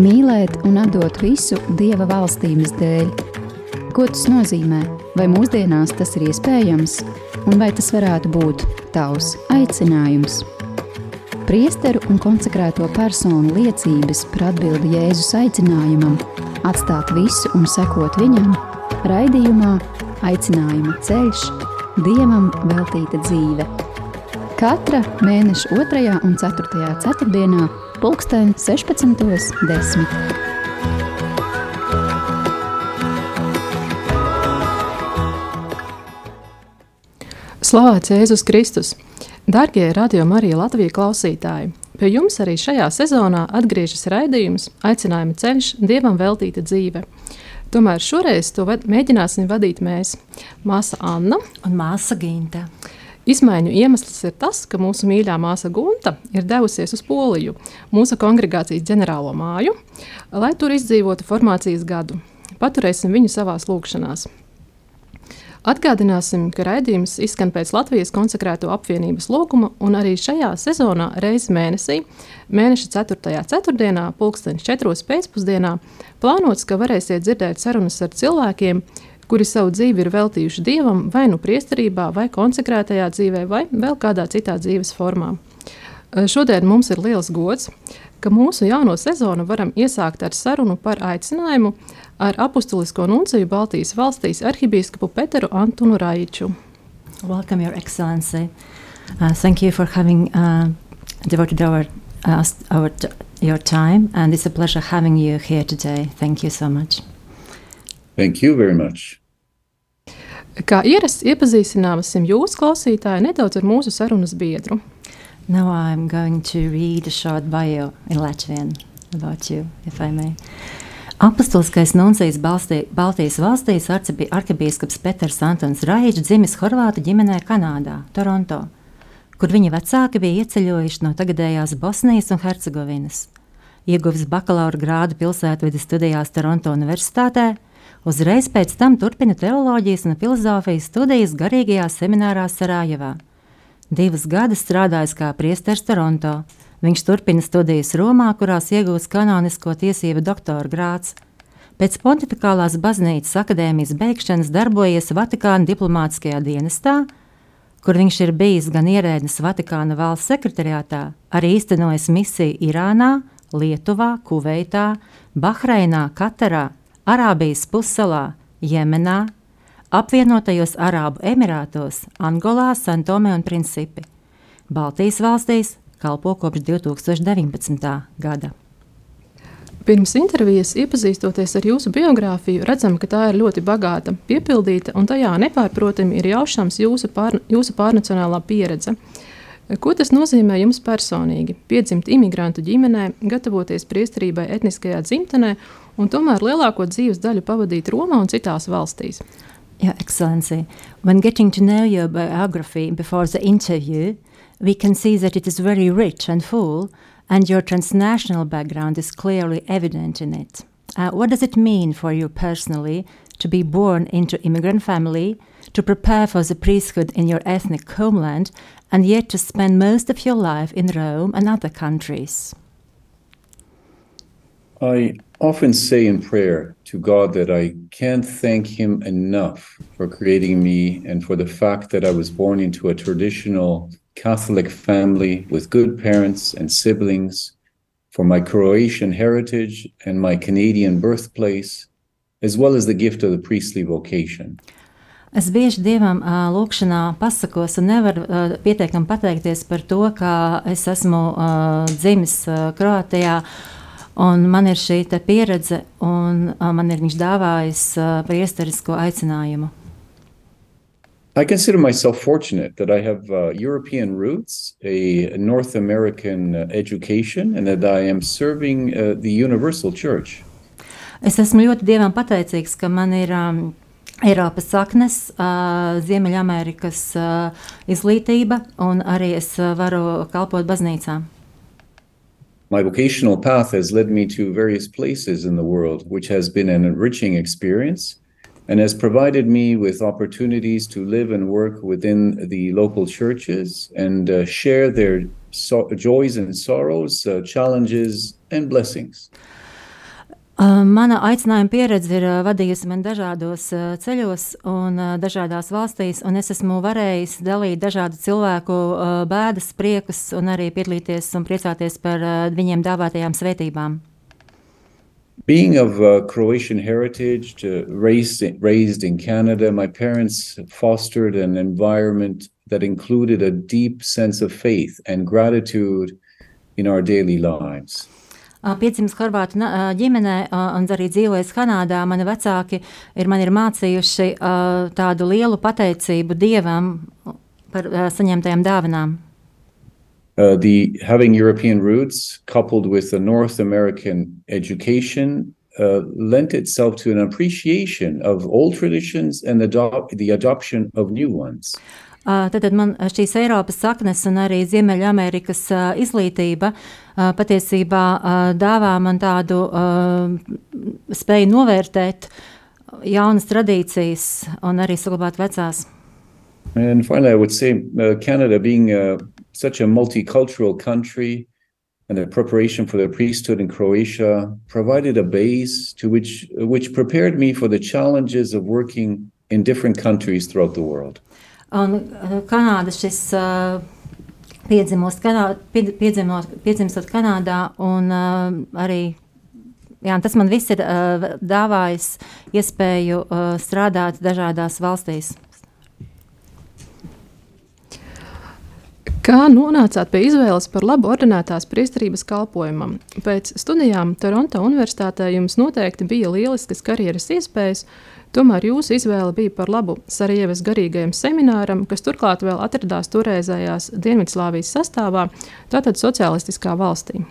mīlēt un atdot visu Dieva valstības dēļ. Ko tas nozīmē? Vai mūsdienās tas ir iespējams, un vai tas varētu būt tavs aicinājums? Priesteru un konsekrēto personu liecības par atbildi Jēzus aicinājumam, atstāt visu un sekot viņam, raidījumā Aicinājuma ceļš, Dievam veltīta dzīve. Katra mēneša 2. un 4. ceturtdienā pulksten 16.10. Slavēts Jēzus Kristus! Darbie radio Marija Latvijas klausītāji! Pie jums arī šajā sezonā atgriežas raidījums Aicinājuma ceļš, Dievam veltīta dzīve. Tomēr šoreiz to vad mēģināsim vadīt mēs, māsa Anna un māsa Ginta. Izmaiņu iemesls ir tas, ka mūsu mīļā māsa Gunta ir devusies uz Poliju, mūsu kongregācijas ģenerālo māju, lai tur izdzīvotu formācijas gadu. Paturēsim viņu savās lūkšanās. Atgādināsim, ka raidījums izskan pēc Latvijas konsekrēto apvienības lūguma, un arī šajā sezonā reizi mēnesī, mēneša 4. ceturtdienā, pulksten 4. pēcpusdienā, plānots, ka varēsiet dzirdēt sarunas ar cilvēkiem, kuri savu dzīvi ir veltījuši dievam, vai nu priesterībā, vai konsekrētajā dzīvē, vai vēl kādā citā dzīves formā. Šodien mums ir liels gods, ka mūsu jauno sezonu varam iesākt ar sarunu par aicinājumu ar apustulisko nunciju Baltijas valstīs arhibīskapu Peteru Antunu Raiču. Welcome, Your Excellency. Uh, thank you for having uh, devoted our, uh, our, your time, and it's a pleasure having you here today. Thank you so much. Thank you very much. Kā ierasts, iepazīstināsim jūs, klausītāji, nedaudz ar mūsu sarunas biedru. Now I'm going to read a short bio in Latvian about you, if I may. Apostoliskais nuncijs Baltijas valstīs arhibīskaps Peters Antons Raičs dzimis Horvātu ģimenē Kanādā, Toronto, kur viņa vecāki bija ieceļojuši no tagadējās Bosnijas un Hercegovinas. Ieguvis bakalaura grādu pilsētvidas studijās Toronto Universitātē, Uzreiz pēc tam turpina teoloģijas un filozofijas studijas garīgajā seminārā Sarajevā. Divus gadus strādājis kā priesteris Toronto. Viņš turpina studijas Romā, kurās iegūst kanonisko tiesību doktora grāts. Pēc Pontificālās baznīcas akadēmijas beigšanas darbojies Vatikāna diplomātiskajā dienestā, kur viņš ir bijis gan ierēdnis Vatikāna valsts sekretariātā, arī īstenojis misiju Irānā, Lietuvā, Kuveitā, Bahreinā, Katarā, Arābijas pussalā, Jemenā, apvienotajos Arābu Emirātos, Angolā, Santomē un Principi. Baltijas valstīs kalpo kopš 2019. gada. Pirms intervijas iepazīstoties ar jūsu biogrāfiju, redzam, ka tā ir ļoti bagāta, piepildīta, un tajā nepārprotami ir jaušams jūsu, pār, jūsu pārnacionālā pieredze. Ko tas nozīmē jums personīgi? Piedzimt imigrantu ģimenē, gatavoties priesterībai etniskajā dzimtenē un tomēr lielāko dzīves daļu pavadīt Romā un citās valstīs. Your Excellency, when getting to know your biography before the interview, we can see that it is very rich and full, and your transnational background is clearly evident in it. Uh, what does it mean for you personally to be born into immigrant family, to prepare for the priesthood in your ethnic homeland, and yet to spend most of your life in Rome and other countries? I often say in prayer to God that I can't thank Him enough for creating me and for the fact that I was born into a traditional Catholic family with good parents and siblings, for my Croatian heritage and my Canadian birthplace, as well as the gift of the priestly vocation. Es bieži Dievam uh, lūkšanā pasakos un nevaru uh, pietiekami pateikties par to, ka es esmu uh, dzimis uh, Kroātijā. Un man ir šī pieredze, un uh, man ir viņš dāvājis uh, priesterisko aicinājumu. I consider myself fortunate that I have uh, European roots, a North American education, and that I am serving uh, the Universal Church. Es esmu ļoti Dievam pateicīgs, ka man ir um, Eiropas saknes, uh, Ziemeļamerikas uh, izglītība, un arī es uh, varu kalpot baznīcām. My vocational path has led me to various places in the world, which has been an enriching experience and has provided me with opportunities to live and work within the local churches and uh, share their so- joys and sorrows, uh, challenges and blessings. Mana aicinājuma pieredze ir vadījusi mani dažādos ceļos un dažādās valstīs, un es esmu varējis dalīt dažādu cilvēku bēdas, priekus un arī piedalīties un priecāties par viņiem dāvātajām svētībām. Being of uh, Croatian heritage, uh, raised, raised in Canada, my parents fostered an environment that included a deep sense of faith and gratitude in our daily lives. Piedzimis Horvātu ģimenē un arī dzīvojis Kanādā. Mani vecāki ir, man ir mācījuši tādu lielu pateicību Dievam par saņemtajām dāvinām. Uh, the having European roots coupled with a North American education uh, lent itself to an appreciation of old traditions and adopt, the adoption of new ones. Tad man šīs Eiropas saknes un arī Ziemeļamerikas izglītība patiesībā dāvā man tādu spēju novērtēt jaunas tradīcijas un arī saglabāt vecās. And finally, I would say uh, Canada being uh, such a multicultural country and the preparation for the priesthood in Croatia provided a base to which, which prepared me for the challenges of working in different countries throughout the world. Un uh, Kanāda šis uh, piedzimos, Kanā, piedzimos, piedzimstot Kanādā un uh, arī Jā, tas man viss ir uh, dāvājis iespēju uh, strādāt dažādās valstīs. Kā nonācāt pie izvēles par labu ordinētās priesterības kalpojumam? Pēc studijām Toronto Universitātē jums noteikti bija lieliskas karjeras iespējas, Tomēr jūsu izvēle bija par labu Sarajevas garīgajam semināram, kas turklāt vēl atradās toreizējās Dienvidslāvijas sastāvā, tātad sociālistiskā valstī.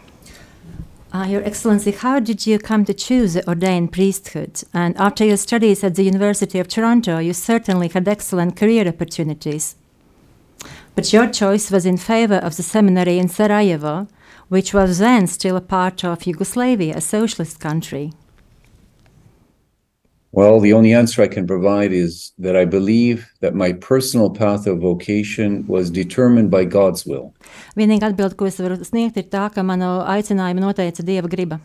Uh, Your Excellency, how did you come to choose the ordained priesthood? And after your studies at the University of Toronto, you certainly had excellent career opportunities. But your choice was in favor of the seminary in Sarajevo, which was then still a part of Yugoslavia, a socialist country. Well, the only answer I can provide is that I believe that my personal path of vocation was determined by God's will. Vienīgā atbilde, ko es varu sniegt, ir tā, ka manu aicinājumu noteica Dieva griba.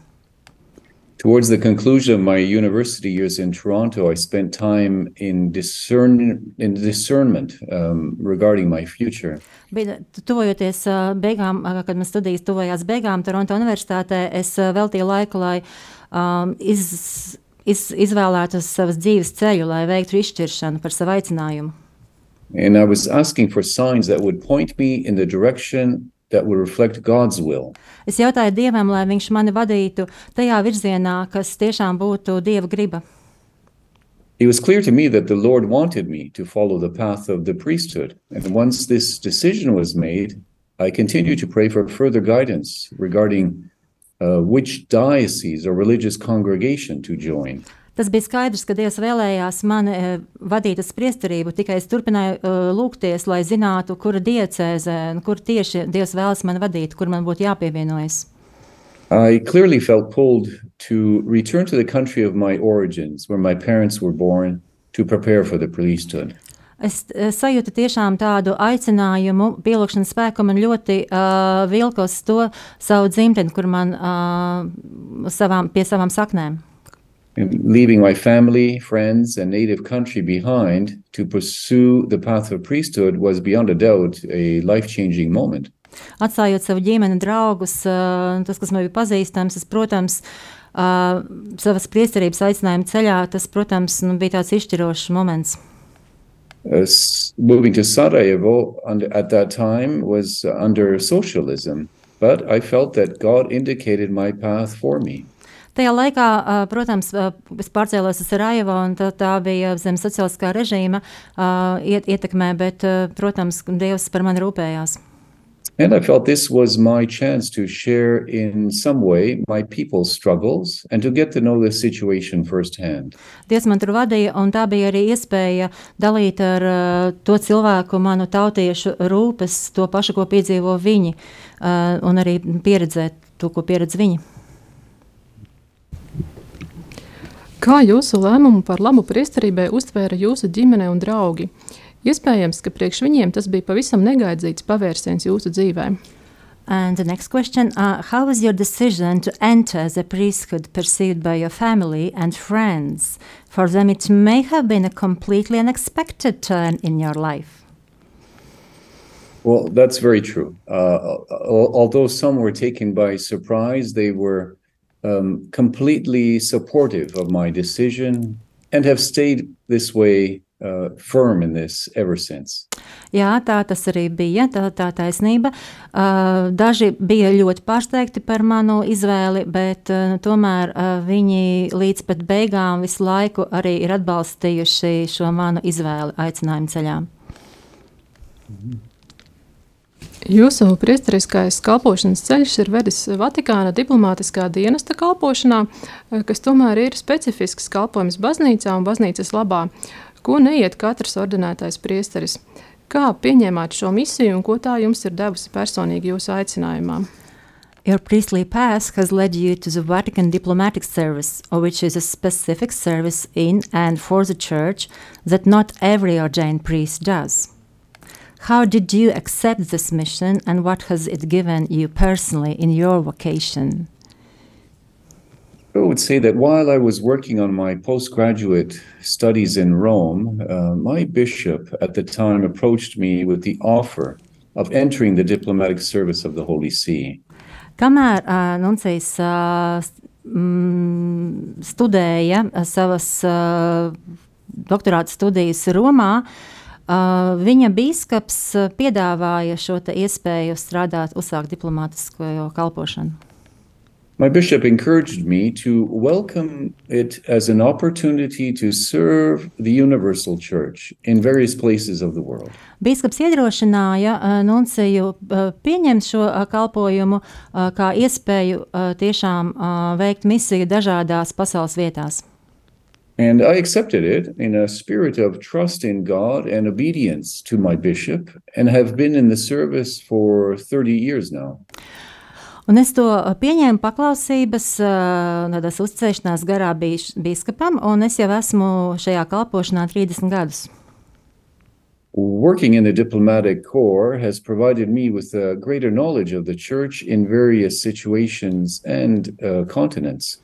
Towards the conclusion of my university years in Toronto, I spent time in discern in discernment um, regarding my future. Bija tuvojoties uh, beigām, uh, kad man studijas tuvojās beigām Toronto Universitātē, es uh, veltīju laiku, lai um, iz, iz, izvēlētu savas dzīves ceļu, lai veiktu izšķiršanu par savu aicinājumu. And I was asking for signs that would point me in the direction that would reflect God's will. Es jautāju Dievam, lai viņš mani vadītu tajā virzienā, kas tiešām būtu Dieva griba. It was clear to me that the Lord wanted me to follow the path of the priesthood. And once this decision was made, I continued to pray for further guidance regarding uh, which diocese or religious congregation to join. Tas bija skaidrs, ka Dievs vēlējās mani uh, vadīt uz priesterību, tikai es turpināju uh, lūgties, lai zinātu, kura diecēze, kur tieši Dievs vēlas mani vadīt, kur man būtu jāpievienojas. I clearly felt pulled to return to the country of my origins, where my parents were born, to prepare for the priesthood. Es sajūtu tiešām tādu aicinājumu, pielūgšanas spēku man ļoti uh, vilka uz to savu dzimteni, kur man uh, savām, pie savām saknēm. Leaving my family, friends, and native country behind to pursue the path of priesthood was beyond a doubt a life changing moment. Atstājot savu ģimeni, draugus, uh, tas, kas man bija pazīstams, es, protams, uh, savas priesterības aicinājuma ceļā, tas, protams, nu, bija tāds izšķirošs moments. Moving to Sarajevo under, at that time was under socialism, but I felt that God indicated my path for me. Tajā laikā, protams, es pārcēlos uz Sarajevo, un tā, tā bija zem sociāliskā režīma iet, ietekmē, bet, protams, Dievs par mani rūpējās. And I felt this was my chance to share in some way my people's struggles and to get to know the situation firsthand. Dievs man tur vadīja, un tā bija arī iespēja dalīt ar uh, to cilvēku, manu tautiešu rūpes, to pašu, ko piedzīvo viņi, uh, un arī pieredzēt to, ko pieredz viņi. Kā jūsu lēmumu par labu priesterībai uztvēra jūsu ģimene un draugi? Iespējams, ka priekš viņiem tas bija pavisam negaidīts pavērsiens jūsu dzīvē. And the next question uh, How was your decision to enter the priesthood perceived by your family and friends? For them, it may have been a completely unexpected turn in your life. Well, that's very true. Uh, although some were taken by surprise, they were um, completely supportive of my decision and have stayed this way uh, firm in this ever since. Jā, tā tas arī bija. Tā, tā taisnība. Uh, daži bija ļoti pārsteigti par manu izvēli, bet uh, tomēr uh, viņi līdz pat beigām visu laiku arī ir atbalstījuši šo manu izvēli aicinājumu ceļā. Jūsu priesteriskais kalpošanas ceļš ir vedis Vatikāna diplomātiskā dienesta kalpošanā, kas tomēr ir specifisks kalpojums baznīcā un baznīcas labā, ko neiet katrs ordinētais priesteris. Kā pieņēmāt šo misiju un ko tā jums ir devusi personīgi jūsu aicinājumā? Your priestly path has led you to the Vatican Diplomatic Service, which is a specific service in and for the Church that not every ordained priest does. How did you accept this mission and what has it given you personally in your vocation? I would say that while I was working on my postgraduate studies in Rome, uh, my bishop at the time approached me with the offer of entering the diplomatic service of the Holy See. Kamēr uh, Nuncijs uh, mm, studēja uh, savas uh, doktorāta studijas Romā, uh, viņa biskups uh, piedāvāja šo iespēju strādāt, uzsākt diplomātisko kalpošanu. My bishop encouraged me to welcome it as an opportunity to serve the universal church in various places of the world. Bīskaps iedrošināja uh, Nunciju uh, pieņemt šo uh, kalpojumu uh, kā iespēju uh, tiešām uh, veikt misiju dažādās pasaules vietās. And I accepted it in a spirit of trust in God and obedience to my bishop, and have been in the service for 30 years now. Un es to uh, pieņēmu paklausības, uh, tādas uzticēšanās garā bīskapam, un es jau esmu šajā kalpošanā 30 gadus. Working in the diplomatic corps has provided me with a greater knowledge of the church in various situations and uh, continents.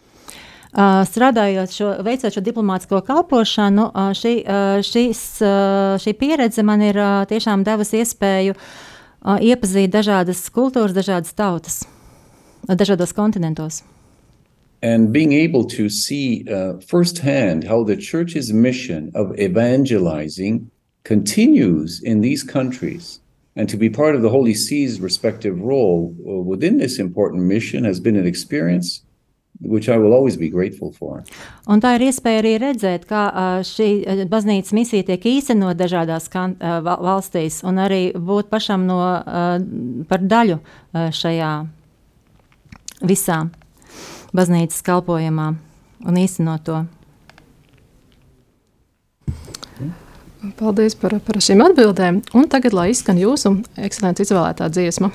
Uh, strādājot šo, veicot šo diplomātsko kalpošanu, uh, šī, uh, šīs, uh, šī pieredze man ir uh, tiešām devusi iespēju uh, iepazīt dažādas kultūras, dažādas tautas, dažādos kontinentos. And being able to see uh, firsthand how the church's mission of evangelizing continues in these countries, and to be part of the Holy See's respective role uh, within this important mission has been an experience which I will always be grateful for. Un tā ir iespēja arī redzēt, kā uh, šī uh, baznīcas misija tiek īstenot dažādās kan, val- valstīs, un arī būt pašam no, par daļu šajā visā baznīcas kalpojumā un īstenot to. Paldies par, par šīm atbildēm. Un tagad, lai izskan jūsu ekscelences izvēlētā dziesma.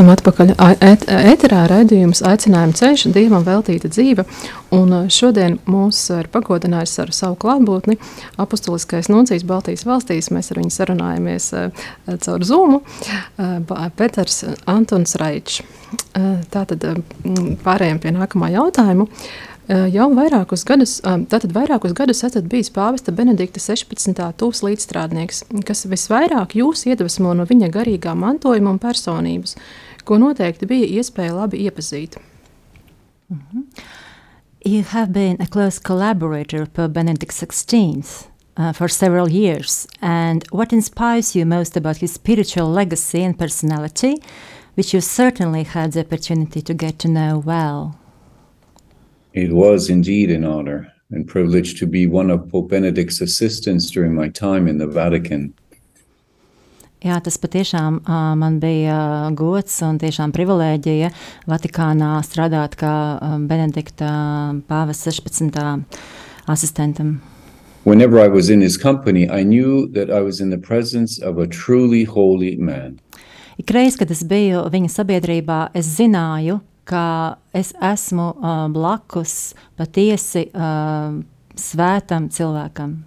Esam atpakaļ ēterā raidījums aicinājuma ceļš, Dievam veltīta dzīve, un šodien mūs ir pagodinājis ar savu klātbūtni apustuliskais nuncijas Baltijas valstīs. Mēs ar viņu sarunājamies caur Zoomu, Peters Antons Raičs. Tātad pārējiem pie nākamā jautājuma. Jau vairākus gadus, tātad vairākus gadus esat bijis pāvesta Benedikta 16. tūs līdzstrādnieks, kas visvairāk jūs iedvesmo no viņa garīgā mantojuma un personības, ko noteikti bija iespēja labi iepazīt. Mm -hmm. You have been a close collaborator for Benedict XVI uh, for several years, and what inspires you most about his spiritual legacy and personality, which you certainly had the opportunity to get to know well? It was indeed an honor and privilege to be one of Pope Benedict's assistants during my time in the Vatican. Jā, tas patiešām uh, man bija gods un tiešām privilēģija Vatikānā strādāt kā Benedikta pāvesta 16. asistentam. Whenever I was in his company, I knew that I was in the presence of a truly holy man. Ikreiz, kad es biju viņa sabiedrībā, es zināju, ka es esmu uh, blakus patiesi uh, svētam cilvēkam.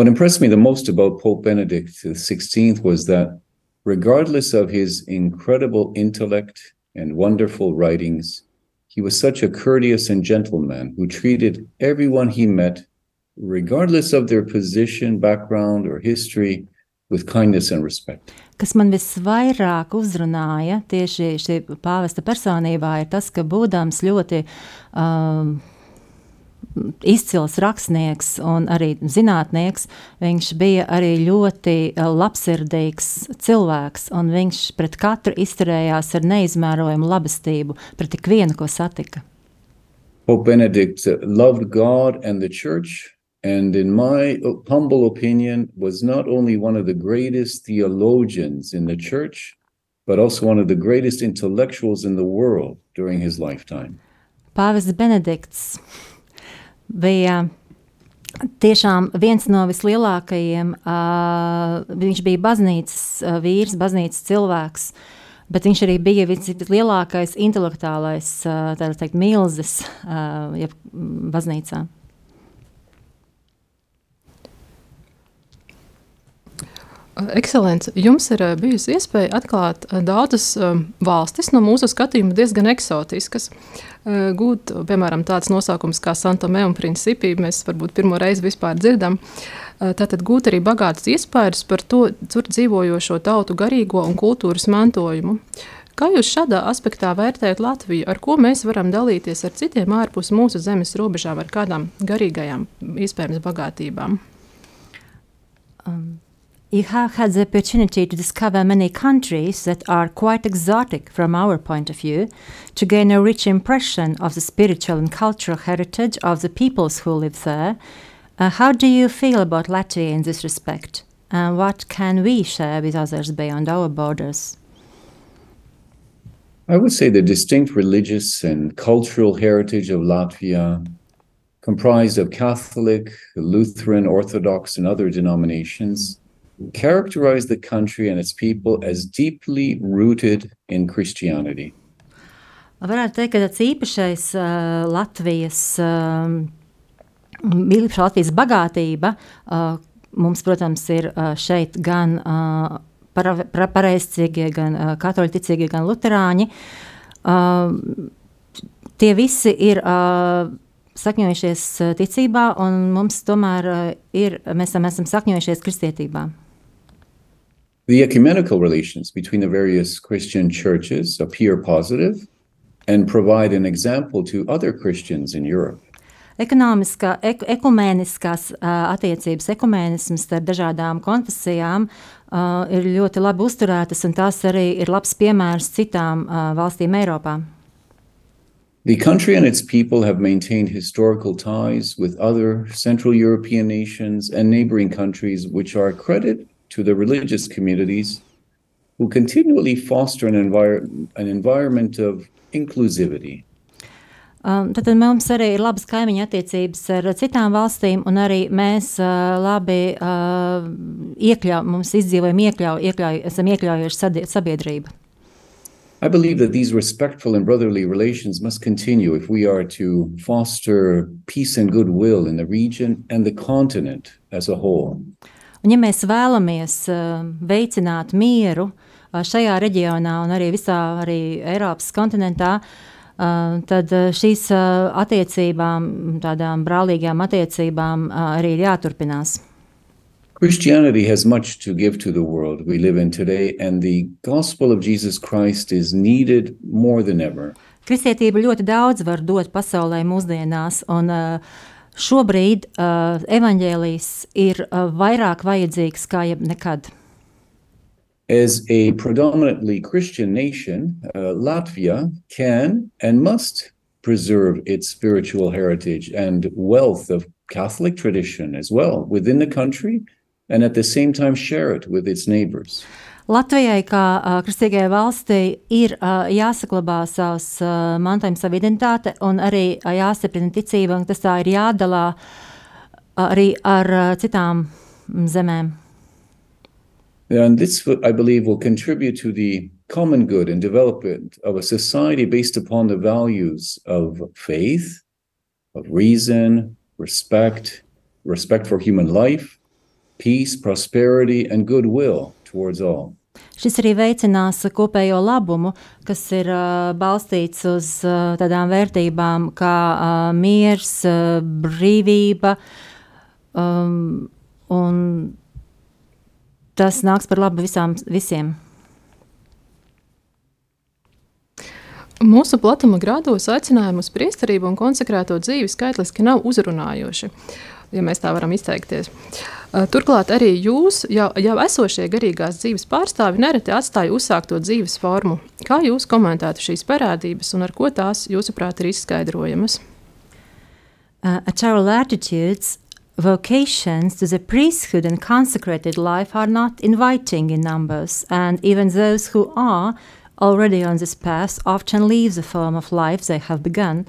What impressed me the most about Pope Benedict XVI was that, regardless of his incredible intellect and wonderful writings, he was such a courteous and gentle man who treated everyone he met, regardless of their position, background, or history, with kindness and respect. kas man visvairāk uzrunāja tieši šī pāvesta personībā, ir tas, ka būdams ļoti um, izcils rakstnieks un arī zinātnieks, viņš bija arī ļoti uh, labsirdīgs cilvēks, un viņš pret katru izturējās ar neizmērojumu labestību, pret ikvienu, ko satika. Pope Benedict loved God and the church and in my humble opinion was not only one of the greatest theologians in the church but also one of the greatest intellectuals in the world during his lifetime. Pāvests Benedikts bija tiešām viens no vislielākajiem. Uh, viņš bija baznīcas uh, vīrs, baznīcas cilvēks, bet viņš arī bija vislielākais intelektuālais uh, teikt, milzis uh, baznīcā. Ekscelence, jums ir uh, bijusi iespēja atklāt uh, daudzas um, valstis no mūsu skatījuma diezgan eksotiskas. Gūt, piemēram, tāds nosaukums kā Santomē un Principi, mēs varbūt pirmo reizi vispār dzirdam. Tātad gūt arī bagātas iespējas par to tur dzīvojošo tautu garīgo un kultūras mantojumu. Kā jūs šādā aspektā vērtējat Latviju, ar ko mēs varam dalīties ar citiem ārpus mūsu zemes robežām, ar kādām garīgajām, iespējams, bagātībām? Um. You have had the opportunity to discover many countries that are quite exotic from our point of view, to gain a rich impression of the spiritual and cultural heritage of the peoples who live there. Uh, how do you feel about Latvia in this respect? And what can we share with others beyond our borders? I would say the distinct religious and cultural heritage of Latvia, comprised of Catholic, Lutheran, Orthodox, and other denominations, characterize the country and its people as deeply rooted in Christianity. Varētu teikt, ka tas īpašais uh, Latvijas, uh, Latvijas bagātība uh, mums, protams, ir uh, šeit gan uh, pareizcīgie, gan uh, katoļticīgie, gan luterāņi. Uh, tie visi ir uh, sakņojušies ticībā, un mums tomēr uh, ir, mēs esam, esam sakņojušies kristietībā. The ecumenical relations between the various Christian churches appear positive and provide an example to other Christians in Europe. Ekonomiskā, ek, ekumēniskās uh, attiecības, ekumēnisms starp dažādām konfesijām uh, ir ļoti labi uzturētas, un tās arī ir labs piemērs citām uh, valstīm Eiropā. The country and its people have maintained historical ties with other Central European nations and neighboring countries, which are a credit to the religious communities who continually foster an, envir an environment of inclusivity. Um, tad mums arī ir labas kaimiņa attiecības ar citām valstīm, un arī mēs uh, labi uh, iekļaujam, mums izdzīvojam, iekļauj, iekļauj, esam. I believe that these respectful and brotherly relations must continue if we are to foster peace and goodwill in the region and the continent as a whole. Un, ja mēs vēlamies uh, veicināt mieru uh, šajā reģionā un arī visā arī Eiropas kontinentā, uh, tad šīs attiecībām, tādām brālīgām attiecībām, arī ir jāturpinās. Christianity has much to give to the world we live in today, and the gospel of Jesus Christ is needed more than ever. Kristietība ļoti daudz var dot pasaulē mūsdienās, un uh, šobrīd uh, ir uh, vairāk vajadzīgs kā. As a predominantly Christian nation, uh, Latvia can and must preserve its spiritual heritage and wealth of Catholic tradition as well within the country and at the same time share it with its neighbors. Latvijai, kā uh, kristīgajai valstī, ir uh, savs uh, mantojums, identitāte un arī uh, jāstiprina ticība, un tas tā ir jādalā arī ar uh, citām zemēm. And this, I believe, will contribute to the common good and development of a society based upon the values of faith, of reason, respect, respect for human life, peace, prosperity, and goodwill towards all. Šis arī veicinās kopējo labumu, kas ir uh, balstīts uz uh, tādām vērtībām kā uh, miers, uh, brīvība, um, un tas nāks par labu visām, visiem. Mūsu platuma grādos aicinājumi uz priesterību un konsekrēto dzīvi skaitliski nav uzrunājoši, ja mēs tā varam izteikties. Uh, turklāt arī jūs, jau, jau esošie garīgās dzīves pārstāvi, nereti atstāja uzsākto dzīves formu. Kā jūs komentētu šīs parādības un ar ko tās, jūsuprāt, ir izskaidrojamas? Uh, at our latitudes, vocations to the priesthood and consecrated life are not inviting in numbers, and even those who are already on this path often leave the form of life they have begun.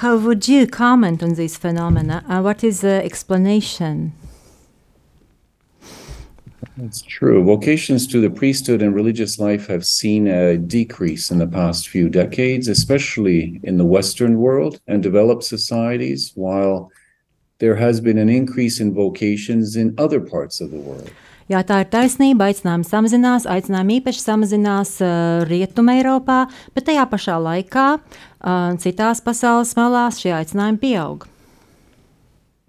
How would you comment on these phenomena, and what is the explanation? That's true. Vocations to the priesthood and religious life have seen a decrease in the past few decades, especially in the Western world and developed societies, while there has been an increase in vocations in other parts of the world. Jā, tā ir taisnība. Aicinājumi samazinās, aicinājumi īpaši samazinās uh, Rietumē, Eiropā, bet tajā pašā laikā uh, citās pasaules malās šie aicinājumi pieaug.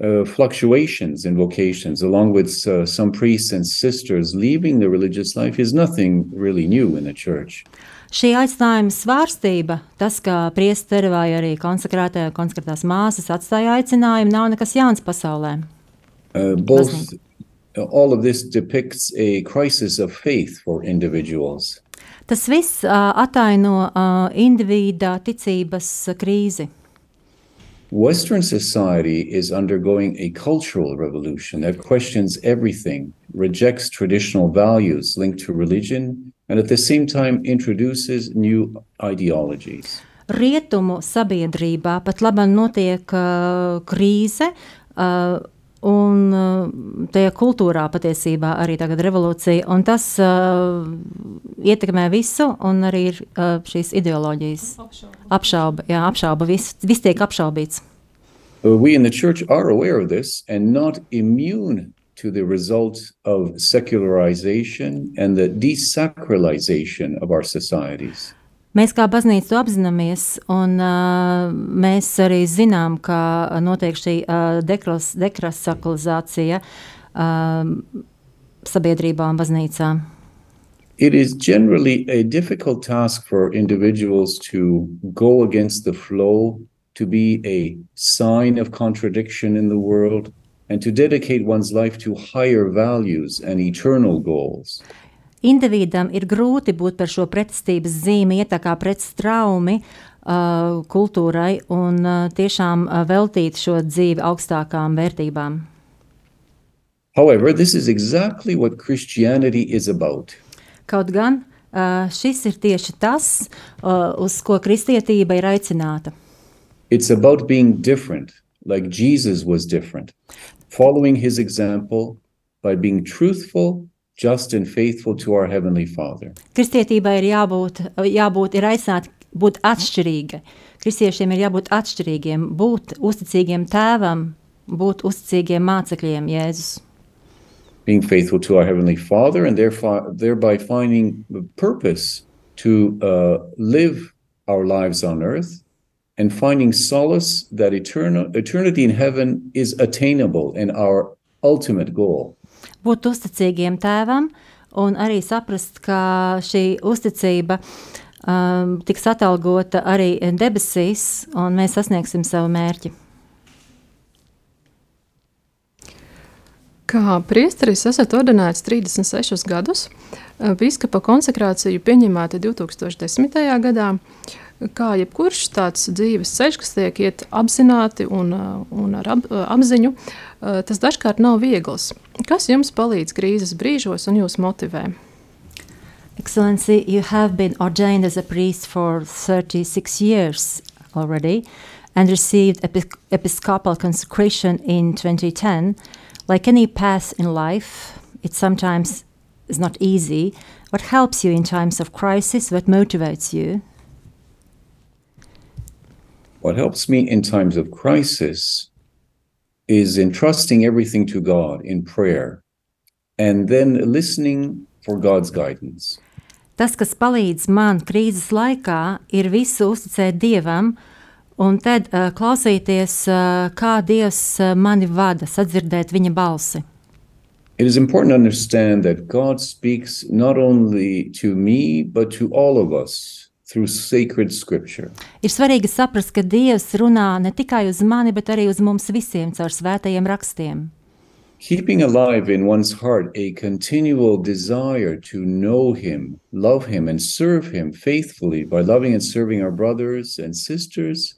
Uh, fluctuations in vocations, along with uh, some priests and sisters leaving the religious life, is nothing really new in the church. Šī aicinājuma svārstība, tas, ka priesteri vai arī konsekrētā konsekrētās māsas atstāja aicinājumu, nav nekas jauns pasaulē. Uh, both, all of this depicts a crisis of faith for individuals. Tas viss uh, ataino uh, individa ticības krīzi. Western society is undergoing a cultural revolution that questions everything, rejects traditional values linked to religion, and at the same time introduces new ideologies. Rietumu sabiedrībā pat labāk notiek uh, krīze, uh, un uh, tajā kultūrā patiesībā arī tagad revolūcija, un tas uh, ietekmē visu, un arī ir uh, šīs ideoloģijas apšauba, jā, apšauba, viss, viss tiek apšaubīts. Uh, we in the church are aware of this and not immune to the results of secularization and the desacralization of our societies. Mēs kā baznīca to apzināmies, un uh, mēs arī zinām, ka notiek šī uh, dekras, dekrasakalizācija uh, sabiedrībā un baznīcā. It is generally a difficult task for individuals to go against the flow, to be a sign of contradiction in the world, and to dedicate one's life to higher values and eternal goals. Individam ir grūti būt par šo pretestības zīmi, iet tā kā pretstraumi uh, kultūrai un uh, tiešām uh, veltīt šo dzīvi augstākām vērtībām. However, this is exactly what Christianity is about. Kaut gan uh, šis ir tieši tas, uh, uz ko kristietība ir aicināta. It's about being different, like Jesus was different, following his example by being truthful just and faithful to our Heavenly Father. Kristietībai ir jābūt, jābūt ir aicināti būt atšķirīgai. Kristiešiem ir jābūt atšķirīgiem, būt uzticīgiem tēvam, būt uzticīgiem mācekļiem Jēzus. being faithful to our heavenly father and therefore thereby finding the purpose to uh, live our lives on earth and finding solace that eternal eternity in heaven is attainable and our ultimate goal Būt uzticīgiem tēvam un arī saprast, ka šī uzticība um, tiks atalgota arī debesīs, un mēs sasniegsim savu mērķi. Kā priesteris esat ordinēts 36 gadus, biskupa konsekrāciju pieņemāta 2010. gadā. Kā jebkurš tāds dzīves ceļš, kas tiek iet apzināti un, un ar ap, apziņu, tas dažkārt nav viegls. Kas jums palīdz krīzes brīžos un jūs motivē? Excellency, you have been ordained as a priest for 36 years already and received epi- episcopal consecration in 2010. Like any path in life, it sometimes is not easy. What helps you in times of crisis? What motivates you? what helps me in times of crisis is entrusting everything to god in prayer and then listening for god's guidance Tas, kas palīdz man krīzes laikā, ir visu uzticēt Dievam, un tad uh, klausīties, uh, kā Dievs uh, mani vada, sadzirdēt viņa balsi. It is important to understand that God speaks not only to me, but to all of us through sacred scripture. Ir svarīgi saprast, ka Dievs runā ne tikai uz mani, bet arī uz mums visiem caur svētajiem rakstiem. Keeping alive in one's heart a continual desire to know Him, love Him, and serve Him faithfully by loving and serving our brothers and sisters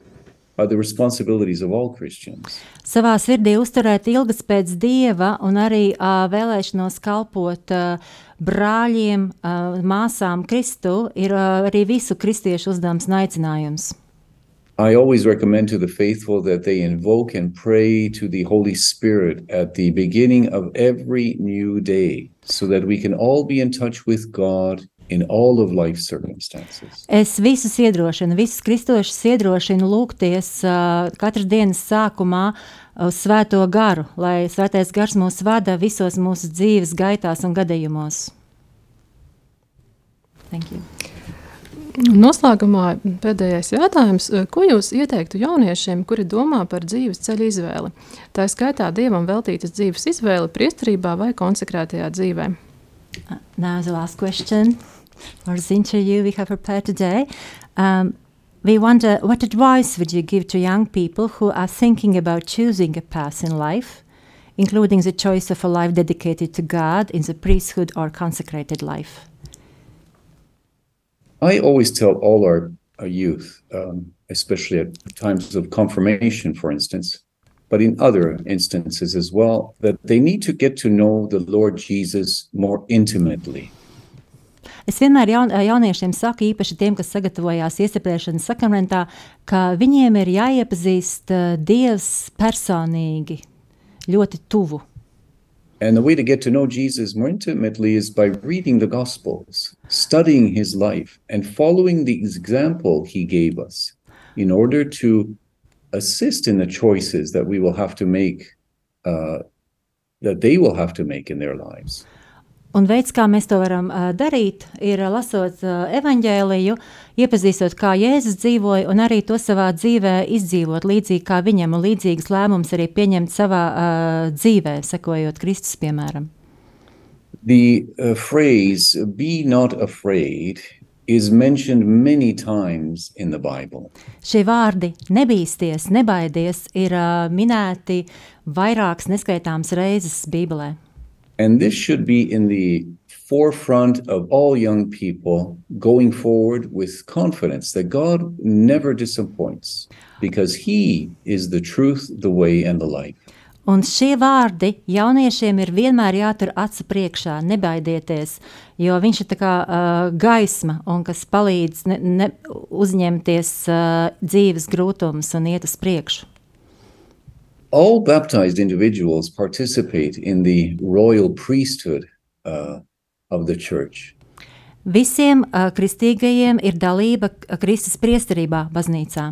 Savā sirdī uzturēt ilgas pēc Dieva un arī uh, vēlēšanos kalpot uh, brāļiem, uh, māsām Kristu ir uh, arī visu kristiešu uzdevums un aicinājums. I always recommend to the faithful that they invoke and pray to the Holy Spirit at the beginning of every new day so that we can all be in touch with God in all of life circumstances. Es visus iedrošinu, visus kristošus iedrošinu lūgties uh, katras dienas sākumā uz Svēto garu, lai Svētais gars mūs vada visos mūsu dzīves gaitās un gadījumos. Thank you. Noslēgumā pēdējais jautājums. Ko jūs ieteiktu jauniešiem, kuri domā par dzīves ceļu izvēli? Tā skaitā dievam veltītas dzīves izvēle priesterībā vai konsekrētajā dzīvē. Uh, now the last question for this interview we have prepared today. Um, we wonder what advice would you give to young people who are thinking about choosing a path in life, including the choice of a life dedicated to God in the priesthood or consecrated life? I always tell all our, our youth, um, especially at times of confirmation, for instance, but in other instances as well, that they need to get to know the Lord Jesus more intimately. Es vienmēr jaun, jauniešiem saku, īpaši tiem, kas sagatavojās iesapriešanas sakramentā, ka viņiem ir jāiepazīst uh, Dievs personīgi, ļoti tuvu. And the way to get to know Jesus more intimately is by reading the Gospels, studying his life, and following the example he gave us in order to assist in the choices that we will have to make, uh, that they will have to make in their lives. Un veids, kā mēs to varam uh, darīt, ir uh, lasot uh, evaņģēliju, iepazīstot, kā Jēzus dzīvoja, un arī to savā dzīvē izdzīvot līdzīgi kā viņam, un līdzīgas lēmumus arī pieņemt savā uh, dzīvē, sekojot Kristus piemēram. The uh, phrase, be not afraid, is mentioned many times in the Bible. Šie vārdi nebīsties, nebaidies ir uh, minēti vairākas neskaitāmas reizes Bībelē. And this should be in the forefront of all young people going forward with confidence that God never disappoints because He is the truth, the way, and the life. Un šie vārdi jauniešiem ir vienmēr jātur acu priekšā, nebaidieties, jo viņš ir tā kā uh, gaisma, un kas palīdz ne, ne, uzņemties uh, dzīves grūtumus un iet uz priekšu. All baptized individuals participate in the royal priesthood uh, of the church. Visiem uh, kristīgajiem ir dalība Kristus priesterībā baznīcā.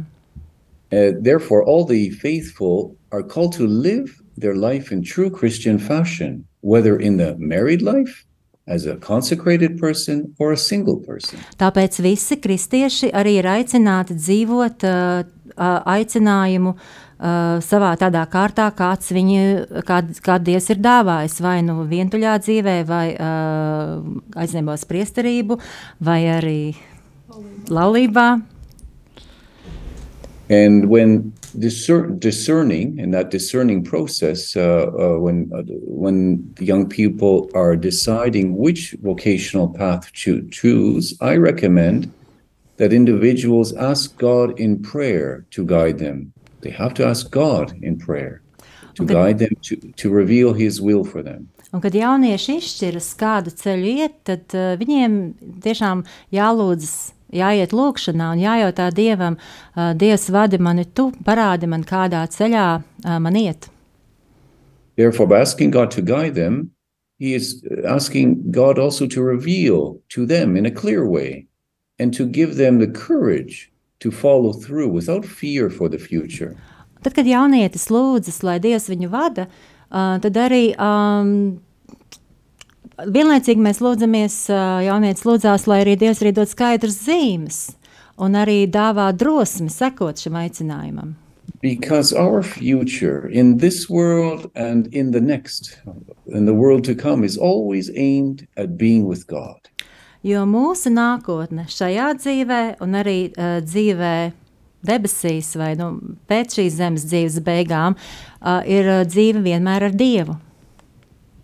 Uh, therefore, all the faithful are called to live their life in true Christian fashion, whether in the married life, as a consecrated person, or a single person. Tāpēc visi kristieši arī ir aicināti dzīvot uh, aicinājumu uh, savā tādā kārtā, kāds viņi, kād, kād Dievs ir dāvājis, vai nu vientuļā dzīvē, vai uh, aizņemos priesterību, vai arī laulībā. And when discer- discerning, in that discerning process, uh, uh, when uh, when the young people are deciding which vocational path to choose, I recommend that individuals ask God in prayer to guide them. They have to ask God in prayer to Okay. guide them to, to reveal His will for them. Un, kad jaunieši izšķiras, kādu ceļu iet, tad uh, viņiem tiešām jālūdzas, jāiet lūkšanā un jājautā Dievam, Dievs, vadi mani tu, parādi man, kādā ceļā man iet. Therefore, by asking God to guide them, he is asking God also to reveal to them in a clear way and to give them the courage to follow through without fear for the future. Tad, kad jaunietis lūdzas, lai Dievs viņu vada, uh, tad arī um, vienlaicīgi mēs lūdzamies, jaunietis lūdzās, lai arī Dievs arī dod skaidras zīmes un arī dāvā drosmi sekot šim aicinājumam. Because our future in this world and in the next, in the world to come, is always aimed at being with God. Jo mūsu nākotne šajā dzīvē, un arī uh, dzīvē debesīs, vai nu, pēc šīs zemes dzīves beigām, uh, ir dzīve vienmēr ar Dievu.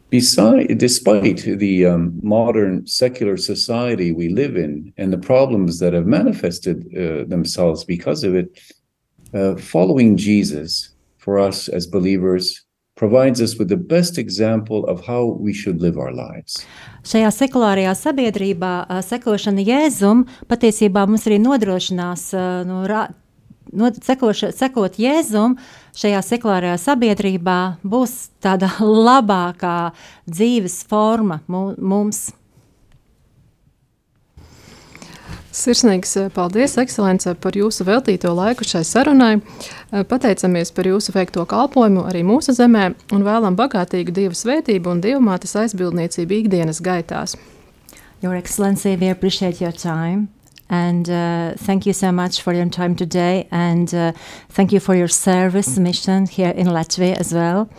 Beside, despite the um, modern secular society we live in and the problems that have manifested uh, themselves because of it, uh, following Jesus for us as believers provides us with the best example of how we should live our lives. Šajā sekulārajā sabiedrībā uh, sekošana Jēzum patiesībā mums arī nodrošinās, uh, no, rā- no, sekoša, sekot Jēzum, šajā sekulārajā sabiedrībā būs tāda labākā dzīves forma mu, mums. Sirsnīgs eh, paldies, ekscelence, par jūsu veltīto laiku šai sarunai. Eh, Pateicamies par jūsu veikto kalpošanu arī mūsu zemē un vēlam bagātīgu Dieva svētību un dievmātes aizbildniecību ikdienas gaitās. Your Excellency, we appreciate your time. And uh, thank you so much for your time today. And uh, thank you for your service mission here in Latvia as well,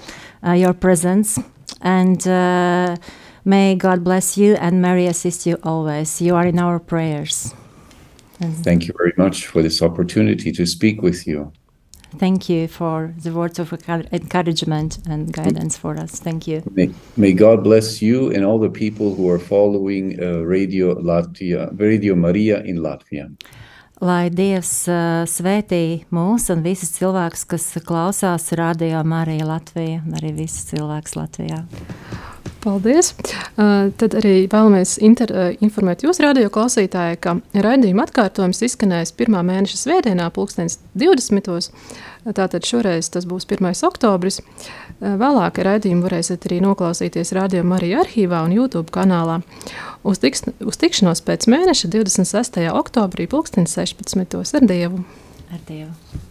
uh, your presence. And uh, may God bless you and Mary assist you always. You are in our prayers. Thank you very much for this opportunity to speak with you. Thank you for the words of encour- encouragement and guidance for us. Thank you. May, may God bless you and all the people who are following uh, Radio Latvia, Radio Maria in Latvia. Lai Dievs uh, svētī mūs un visus cilvēkus, kas klausās radio Marija Latvija un arī visus cilvēkus Latvijā. Paldies! Uh, tad arī vēlamies inter, uh, informēt jūs, radio klausītāji, ka raidījuma atkārtojums izskanēs 1. mēneša svētdienā, 2020. Tātad šoreiz tas būs 1. oktobris. Uh, Vēlāk raidījumu varēsiet arī noklausīties radio Marija arhīvā un YouTube kanālā. Uz, tiks, uz tikšanos pēc mēneša 26. oktobrī 2016. ar Dievu! Ar Dievu!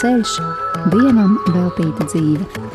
Ceļš, Dievam veltīta dzīve.